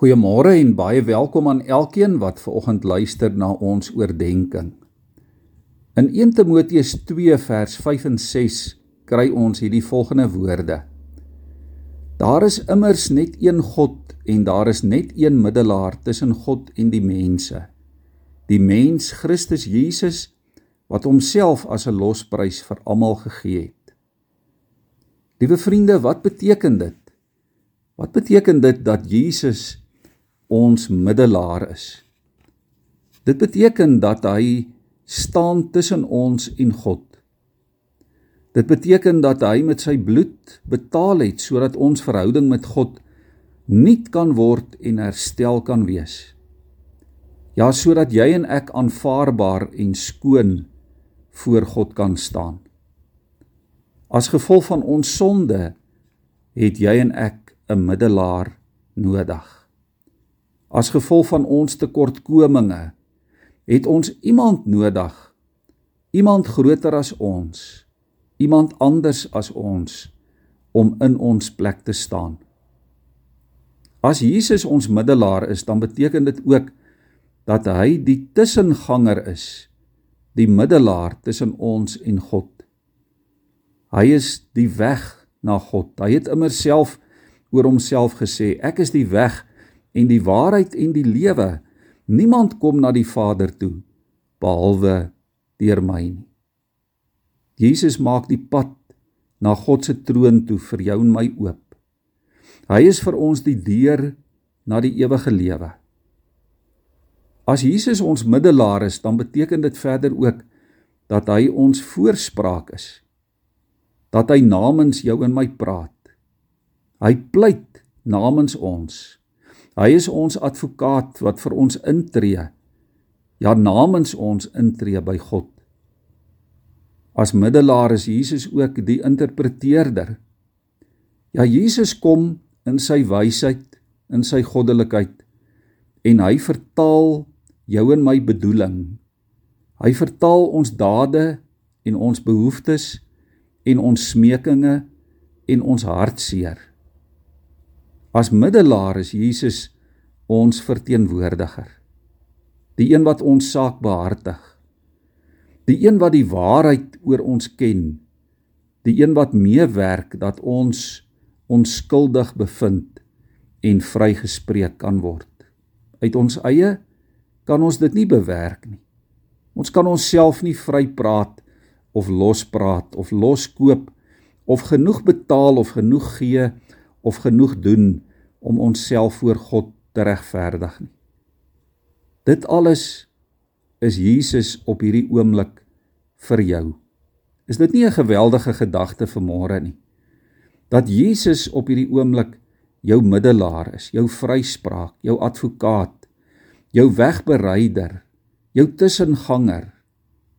Goeiemôre en baie welkom aan elkeen wat ver oggend luister na ons oordeenking. In 1 Timoteus 2 vers 5 en 6 kry ons hierdie volgende woorde: Daar is immers net een God en daar is net een middelaar tussen God en die mense, die mens Christus Jesus wat homself as 'n losprys vir almal gegee het. Liewe vriende, wat beteken dit? Wat beteken dit dat Jesus ons middelaar is. Dit beteken dat hy staan tussen ons en God. Dit beteken dat hy met sy bloed betaal het sodat ons verhouding met God nuut kan word en herstel kan wees. Ja, sodat jy en ek aanvaarbaar en skoon voor God kan staan. As gevolg van ons sonde het jy en ek 'n middelaar nodig. As gevolg van ons tekortkominge het ons iemand nodig. Iemand groter as ons, iemand anders as ons om in ons plek te staan. As Jesus ons middelaar is, dan beteken dit ook dat hy die tussenganger is, die middelaar tussen ons en God. Hy is die weg na God. Hy het immer self oor homself gesê, ek is die weg en die waarheid en die lewe. Niemand kom na die Vader toe behalwe deur my nie. Jesus maak die pad na God se troon toe vir jou en my oop. Hy is vir ons die deur na die ewige lewe. As Jesus ons middelaar is, dan beteken dit verder ook dat hy ons voorspraak is. Dat hy namens jou en my praat. Hy pleit namens ons. Hy is ons advokaat wat vir ons intree. Ja namens ons intree by God. As middelaar is Jesus ook die interpreteerder. Ja Jesus kom in sy wysheid, in sy goddelikheid en hy vertaal jou en my bedoeling. Hy vertaal ons dade en ons behoeftes en ons smekinge en ons hartseer. As middelaar is Jesus ons verteenwoordiger. Die een wat ons saak behartig. Die een wat die waarheid oor ons ken. Die een wat meewerk dat ons onskuldig bevind en vrygespreek kan word. Uit ons eie kan ons dit nie bewerk nie. Ons kan onsself nie vrypraat of lospraat of loskoop of genoeg betaal of genoeg gee of genoeg doen om onsself voor God te regverdig nie. Dit alles is Jesus op hierdie oomblik vir jou. Is dit nie 'n geweldige gedagte vir môre nie? Dat Jesus op hierdie oomblik jou middelaar is, jou vryspraak, jou advokaat, jou wegbereider, jou tussenganger,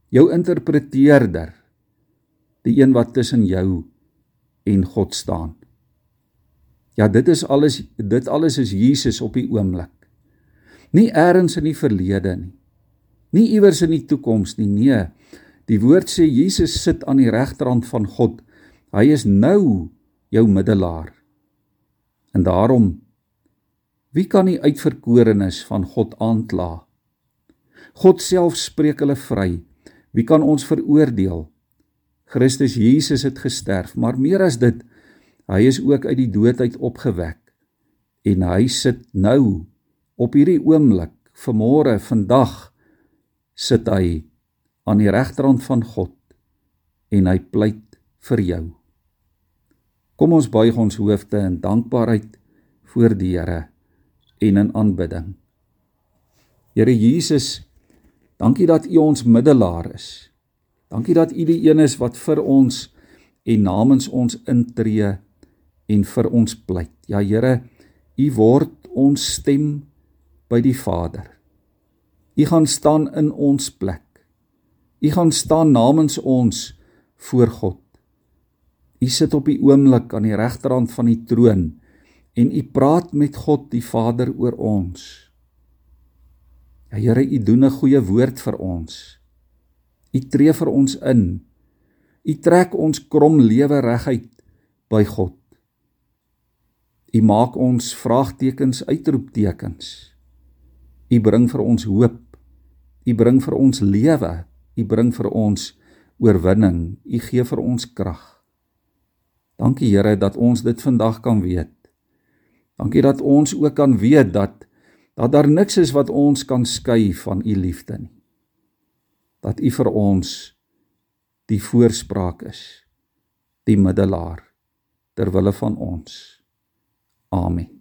jou interpreteerder, die een wat tussen jou en God staan. Ja, dit is alles dit alles is Jesus op die oomblik. Nie eers in die verlede nie. Nie iewers in die toekoms nie. Nee. Die woord sê Jesus sit aan die regterhand van God. Hy is nou jou middelaar. En daarom wie kan die uitverkorenes van God aankla? God self spreek hulle vry. Wie kan ons veroordeel? Christus Jesus het gesterf, maar meer as dit, Hy is ook uit die dood uit opgewek en hy sit nou op hierdie oomblik, vanmôre, vandag sit hy aan die regterhand van God en hy pleit vir jou. Kom ons buig ons hoofde in dankbaarheid voor die Here en in aanbidding. Here Jesus, dankie dat U ons middelaar is. Dankie dat U die een is wat vir ons en namens ons intree en vir ons pleit. Ja Here, U word ons stem by die Vader. U gaan staan in ons plek. U gaan staan namens ons voor God. U sit op die oomblik aan die regterhand van die troon en u praat met God die Vader oor ons. Ja Here, u doen 'n goeie woord vir ons. U tree vir ons in. U trek ons krom lewe reguit by God U maak ons vraagtekens uitroeptekens. U bring vir ons hoop. U bring vir ons lewe. U bring vir ons oorwinning. U gee vir ons krag. Dankie Here dat ons dit vandag kan weet. Dankie dat ons ook kan weet dat dat daar niks is wat ons kan skei van u liefde nie. Dat u vir ons die voorspraak is, die middelaar ter wille van ons. Amen.